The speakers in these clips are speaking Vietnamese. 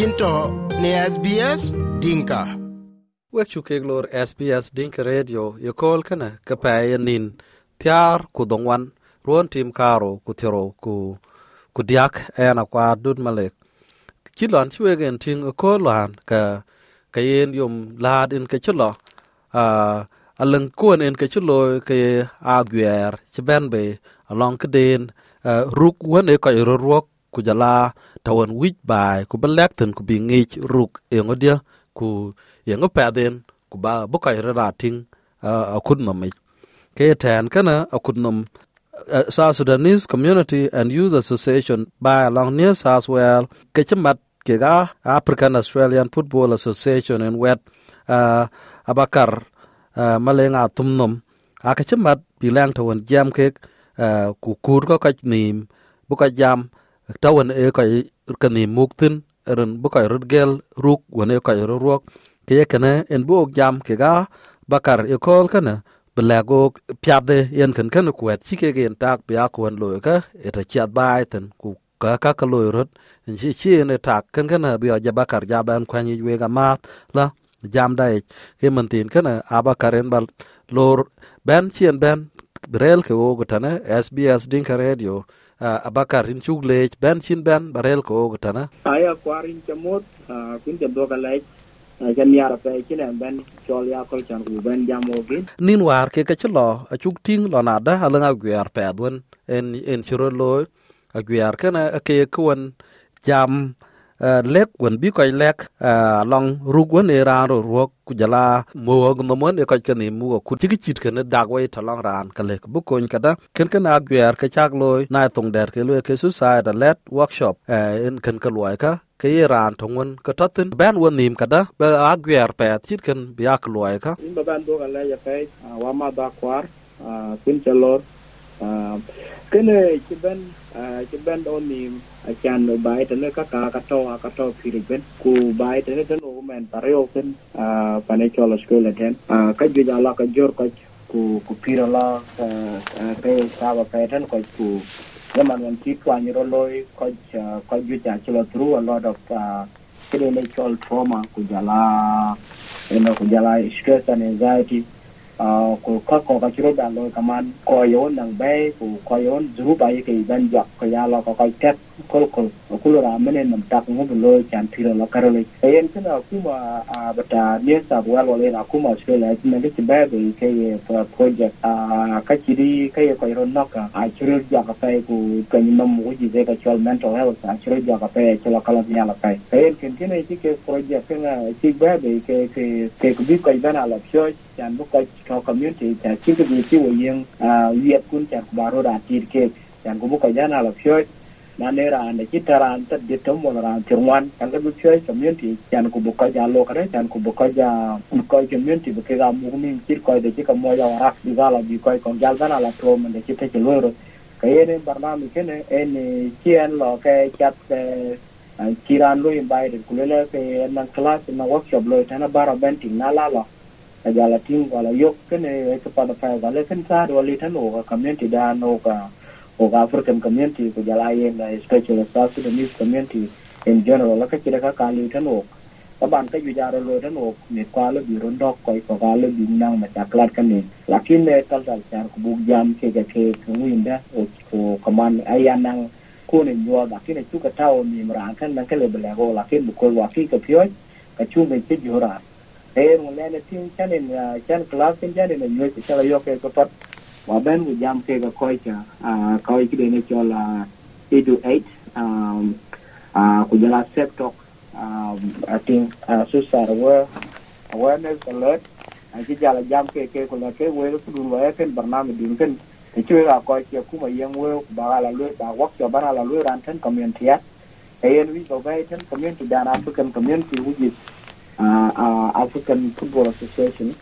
yinto ne SBS Dinka. Wek chukek lor SBS Dinka Radio yokol kana kapaya nin tiar kudongwan ruon tim karo kutiro ku kudiak ayana kwa dud malek. Chilon chwegen ting okolan ka kayen yum lad in kachulo chulo a aleng kuon in kachulo ke a gwer be along ka den ruk wane e ka ruok ku jala tawan wich bai ku belek ten ku bi ruk e ngodia ku ye ngo paden ku ba bu ka ra ting a kud no mi ke tan kana a kud nom South Sudanese Community and Youth Association by along near South Well ke chamat ke ga African Australian Football Association in wet uh, abakar uh, malenga tumnom aka chamat bilang tawan jam ke uh, ku kur ko ka nim bu ka jam tawan e ka kani muktin ren bu ka rutgel ruk wone ka ruok ke ye kana en bu jam ke ga bakar e kol kana belago piade yen kan kan ku et chike gen tak pya ku en lo ka eta chat bai ten, ku ka ka ka lo rot en chi chi ne tak kan kan bi ja bakar ja ban kwa ni we ga ma la, jam dai ke man tin kan aba karen bal lor ben chien ben brel ke wo gutana SBS Dinka Radio. Uh, abakar in chuk lech ben chin ben barel ko gutana aya kwarin chamot uh, kun jam do kalai jan yara pe kile ben chol ya kol chan ku ben jam ogi nin war ke ka chlo a chuk ting lo na da halanga gwer pe dun en en churo lo a gwer kana ke kuan jam lek wen bi koy lek uh, long rug wen e ran ro ruok ku jala mo og no mon e koy kani mu ku tigi chit ken dag wai ta long ran ka lek bu koñ kada ken ken a gwer ka chak loy na tong der ke loy ke suicide let workshop uh, en ken ka loy ka ke ye ran tong wen ka tatin ben wen nim kada be a gwer pe chit ken bi ak loy ka in ba ban do kalai ya pe wa ma da kwar kun chalor kene ci ben ci ben do ni chan bai tane ka ka ka to ka to piri ben. Ku bai tane tane o men pareo ken a pane chola skola ten. A ka ju ja la ka jor ka ku ku pira la pe sa ba pe tan ko ku yaman wan ti kwa ni ro loy ko ko ju ja chilo through a lot of kene chol trauma ku jala you know ku jala stress and anxiety ko ka ko ka chiro da lo kaman ko yo nang bay ko ko yo zuru ba yi ke ban jak ko ya lo ko ko tek kolkol kulora mene nam tak ngob lo chan thira lo karole ayen kana kuma bata new south wal wal na kuma australia. Na ke ba be ke project. A kachiri ke ko ron noka a chiro ja ka pai ku kan nam mu ji de ka chol mental health a chiro ja ka pai ke lo kala nya la pai ayen ken kene ti ke project kana ti e ba be ke ke ke ku bi ko ibana la pyo chan bu ka ka community ta ti ti wo yeng a wiet kun chan ku baro da ti ke chan ku bu ko jana la pyo na ne ran da kita ran ta de to mo ran ti wan kan bu chue community chan ku bu ka ja lo ka chan ku bu ka ja ku ka community bu ke ga mu min ti ko de ti ka mo ya ra di ga la bi ko ko ja ga la to kene de ti te lo ro ka ye ne barnami ke ne en chien lo ke chat ke kiran lo invited ku le ke na class na workshop lo ta na bara benting na la la ka ja la tin ko la yok ke ne ke pa da pa ga le kan do le ta no ka community da no ka o African community ko jala yen especially South Sudanese community in general. La ka kira ka kali tan o ka ban ka ju jaro lo tan o ne kwa lo bi ron dok ko ko ga lo bi nang ma chaklat kan ne lakin ne tal tal char ko bu jam ke ga ke ko winda o ko kaman ayanang ko ne yo da kine tu ka tawo mi mran kan nan kale bele go lakin bu ko wa ki ka pyo ka chu me ke jora e mo le ne tin chanen chan class chanen ne yo ke chala yo ke ko pat và bên bu jam ke ga ko cha a ko này cho là chola 8 to 8 um a ku jala set talk um i think uh, so sar wa awareness alert. A ki jala jam ke ke ko la ke we ku dun wa ken barnam là ken te chwe ga ko ke ku ma yeng we ba la lu ba wak yo ba la lu ran ten community ya e yen wi go ba ten community dan african community which is uh, uh, African Football Association,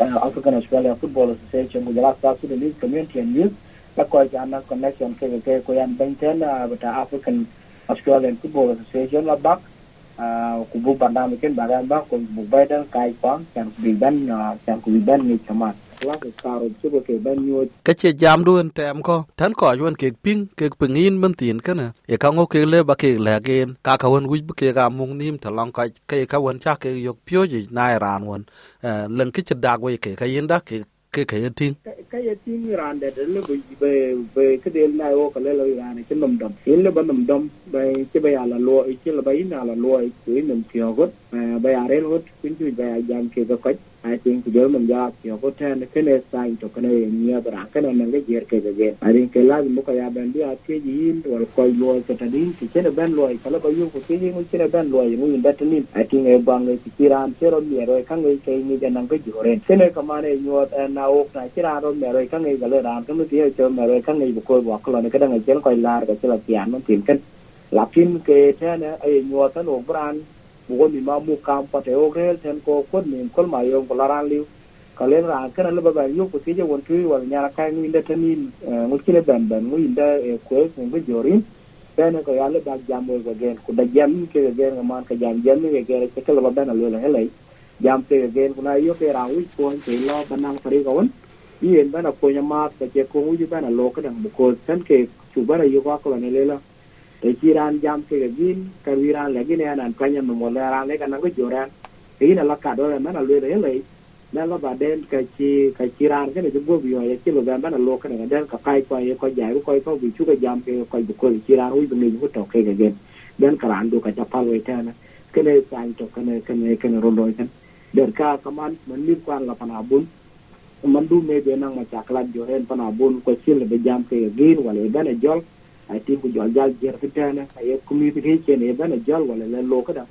African Australia Football Association, last South Sudanese community and youth. La ko jana connection ke ke ko yan benten the African Australian Football Association la bak ku bu banda mikin bagan ba ku bu badan kai kwang kan ku ban kan ku ban ni chama klas karo ka che jam duan tem ko tan ko yuan ke ping ke ping in man tin kana e ka ngo ke le ba ke le gen ka ka won wi ke ga mung nim ta long ka ke ka won cha ke yok pyo ji na ran won leng ke che dag we ke ka yin da ke ke ke tin ka ye tin ran de le bu be be ke de na o ka le lo ran ke nom dom in le ba nom dom be ke ya la lo i ke le ba ina la lo ke nom pyo got be are lo kun ju be jam ke ga ka I think giờ mình ra thì có thể cái này sai cho cái này, nhiều bra cái này nó cái gì cái cái I think cái là một cái bên đi à cái gì hoặc coi lùi cái ta đi, thì cái này bên lùi cái là có yêu cái gì cái này bên lùi mình đặt tin I think cái bằng cái chỉ ra cái rồi nhiều rồi cái người cái người dân cái gì rồi Thế này cái mà này nhiều nào cái chỉ ra rồi nhiều rồi cái người cái là làm cái mới cho nhiều rồi cái người một coi bỏ cái này, cái đang cái chơi coi là cái là tiền nó tiền cái là phim kê thế này ai nhiều cái nổ brand bugo mi ma mu kam pa te o rel ten ko ko ni kol ma yo ko laran liu. Ka len ran kana le ba yo ko tije won tu wal nyara kai ni de tani mu eh, kile ban ban mu inda e eh, ko ko ngi jorin. Bene ko yalla ba jam wo gen ko da jam ke gen man ka jam jam ni ke ke kala ba bana le le hele jam ke gen ko na yo ke ran wi ko te lo banang pare ko won yen bana ko nyama ka ke ko wi bana lo ka dang ko tan ke chu bana yo ko ko ne le la. E jam ke gin ka wiran le gin anan kanya no mo le kana ko joran ina la ka do na na le le na la ba den ka chi ka chiran ke ne go bi yo ye chi lo ga na lo ka na den ka kai ko ye ko ja ko ko bi chu ka jam ke ko bu ko chiran wi bi ni ko to ke ga den ka ran do ka ja pal we ta na ke ne san to ke ne ke ne ke ne ro do kan. Der ka kaman man ni kwan la pana bun man du me be nang ma chaklat joren pana bun ko le be jam ke gin wala be na jol I think ku jol jal jer ki tane ay community ke ne bana jol wala le lo kada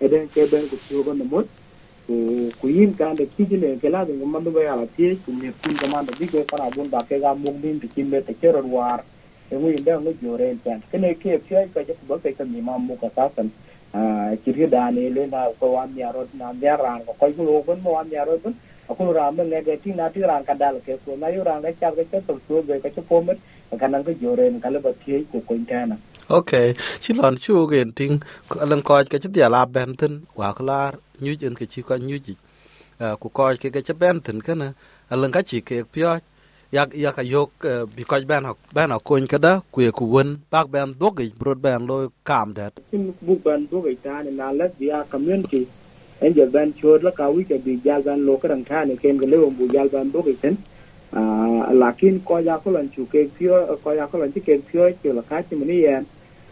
eden ke ben ku tiyo gonda mot ku ku yin ka de ki ne ke la de man do ya la tie ku ne kun ka man de ke para bun ba ke ga mung din ti kin te ke ro war e mu inde ngo jore tan ke ne ke pye ka je ba ke ka ni ma mu ka ta san a ki ri da ne le na ko wa mi aro na ya ran ko ko lo gon mo wa mi aro gon aku ram ne ge ti na ti ran ka dal ke ko na yu ran ga cha ke to so be ka che po met kanang ko joren kala ba tie ko ko intana okay chi lon chu gen ting lan ko ke chi dia la ben tin wa klar nyu jen ke chi ko nyu ji ku ko ke ke ben tin kana lan ka chi ke pyo yak yak yok bi ko ben hok ben hok kun ka da ku ku won bak ben dog gi brod ben lo kam dat sim bu ben dog gi ta na la dia community en je ben chod la ka wi ke bi jal ben lo ka dang ta ne ken ga le bu jal ben dog gi ten lakin koja kulanchu kekpio koja kulanchu kekpio chu la kati mani ya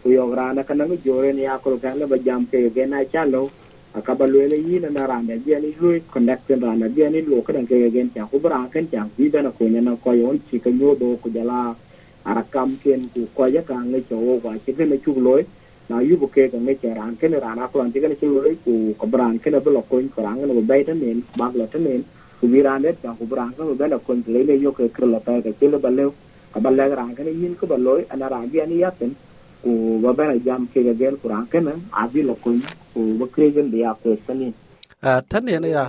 kuyogra na kanangu jore ni akol kanle bajam ke gena chalo akabalwele yina na randa bia ni lui connection randa bia ni lo kadan ke gen cha ku bra kan cha vida na kunya na koyon chi ka nyodo ku jala arakam ken ku koja ka ngai cho wa chi gen na chu loi na yu bu ke ka ngai cha ran ken rana kulan chi gen chu loi ku kabran ken bu lo koin karang na bu bai ta nen bag la ta nen kubirandet ba kubrang ka ba na kon le le yo ke krla ta ka chile ba le ka ba ran ka ke yin ko ba loy ana ran bi ani yaten ku ba ba na jam ke ga gel kuran ka na abi lo kon ku ba kre gen ya ko sani a tan ne ya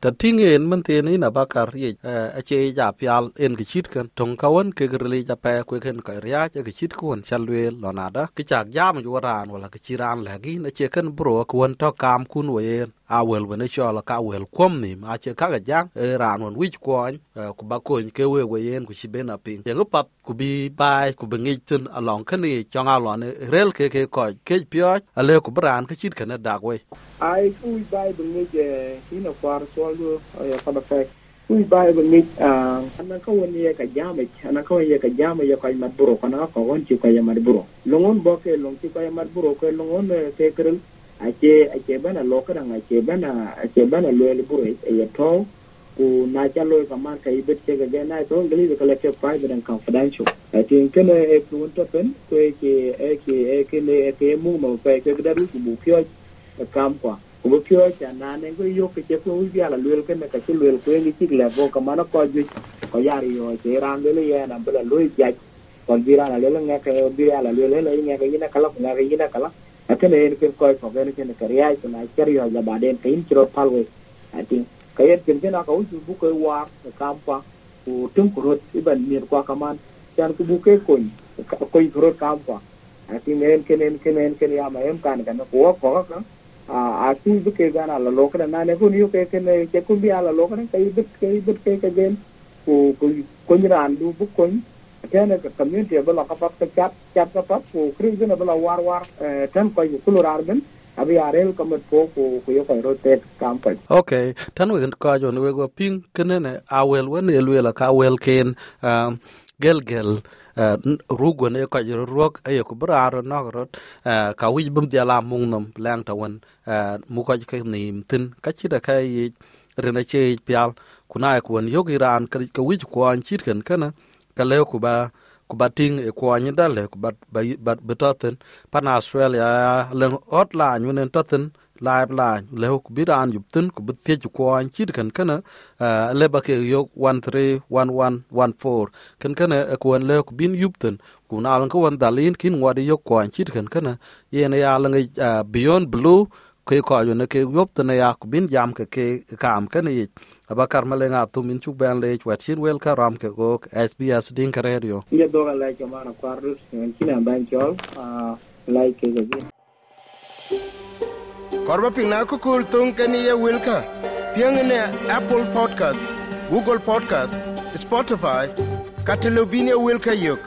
ta tinge en man te ni, na ba kar ye. Eh, a che ja pyal en ki chit kan. Tong ka won ke gre ja pa ko ken ka ria che ki chit kon won chal we lo na da. Ke chak jam, ju ran, wala ki chiran la gi na che kan bro ko won to kam kun we a wel wene chol ka wel kuom ma che ka ga e, e ran won wich kwony e, ku ba kony ke we we yen ku chiben aping yengu e pap ku bi bai ku bi ngich tin along kani chong a lone rel ke ke ko ke kej a le ku bran ka chit ka na da we. Ai ku bi bai bi ngich a kwar chol do ya pada fek kui bai bi a na ka won ye ka jame na ka won ye ka jame ye ka madburo kana ka na ka won chi ka ye ngon bo ke lo ngi ka ye madburo ke lo longon ke kren ache ache bana loka dang ache bana ache bana lo le buru e, e to ku na cha lo ka man ka ibet che ga na to ngali ka le ke private and confidential. I think kana e ku to pen ko e ke e ke e ke le e ke mu mo pe ke da ru ku bu kyo ka kam kwa. Ku bu kyo cha na ne go yo ke che ku ya la lo ke na ka che lo ku ni tik le bo ka mana ko ju ko ya ri yo che ran le ya, na bela lo ja kon bi la le le nga ka bi la le le nga ka ina kala nga ka ina kala. akana yen ken koy fo ken ken kariya ko na kariya ya baden kin kiro palwe ati kayen ken ken aka uju bu koy war ka kampa ko tun kurot iban mir kwa kaman tan ku buke koy koy kurot kampa ati men ken ken ken ken ya ma em kan kan ko ko ka a ati bu ke gana la lokra na ne ko ni ke ken ke ku bi ala lokra kay bit kay bit ke ke gen ko ko ko ni ran du bu koy tene ka community bala ka pap ka chat chat ka pap ku kri gena bala war war tan ko ku lu rar abi arel ka mat po ko ku yo ko rotate kam pa okay. Tan we ko jo ne we go ping kenene awel wen elwela ka wel ken um, gel gel uh, rugo ne ko jiro rok e ko braro no rot uh, ka wi bum dia la mung nom lang ta won uh, mu ko ke nim tin. Ka chi da kai rena che pial kuna e, ko wen yogi ran ka wi ko an chit ken kana ka le ku ba ku ba ting e ko anyi dale ku ba ba betoten pan australia le hotline wen toten live line le ku bi ran yup tin ku bi tie ko an chit kan kana le ba ke yo 131114 kan kana ko an le ku bin yup tin ku na lan ko wan dalin kin ngwadi yo ko an chit kan kana yene ya lan beyond blue ke ko yo ne ke yup tin ya ku bin jam ke ke kam kan yi abakar maleŋ a thum in cuk bɛn leec wɛt cin wel ka ram ke gok sbs dinke redio ye dhok alɛc aman akuar dut ŋen cin abɛn cɔl laic kekegi kɔr ba piŋ na kökööl thoŋ ken ye wilka. Piöŋ ne apple podcast google podcast spotify katelobin ye wilka yök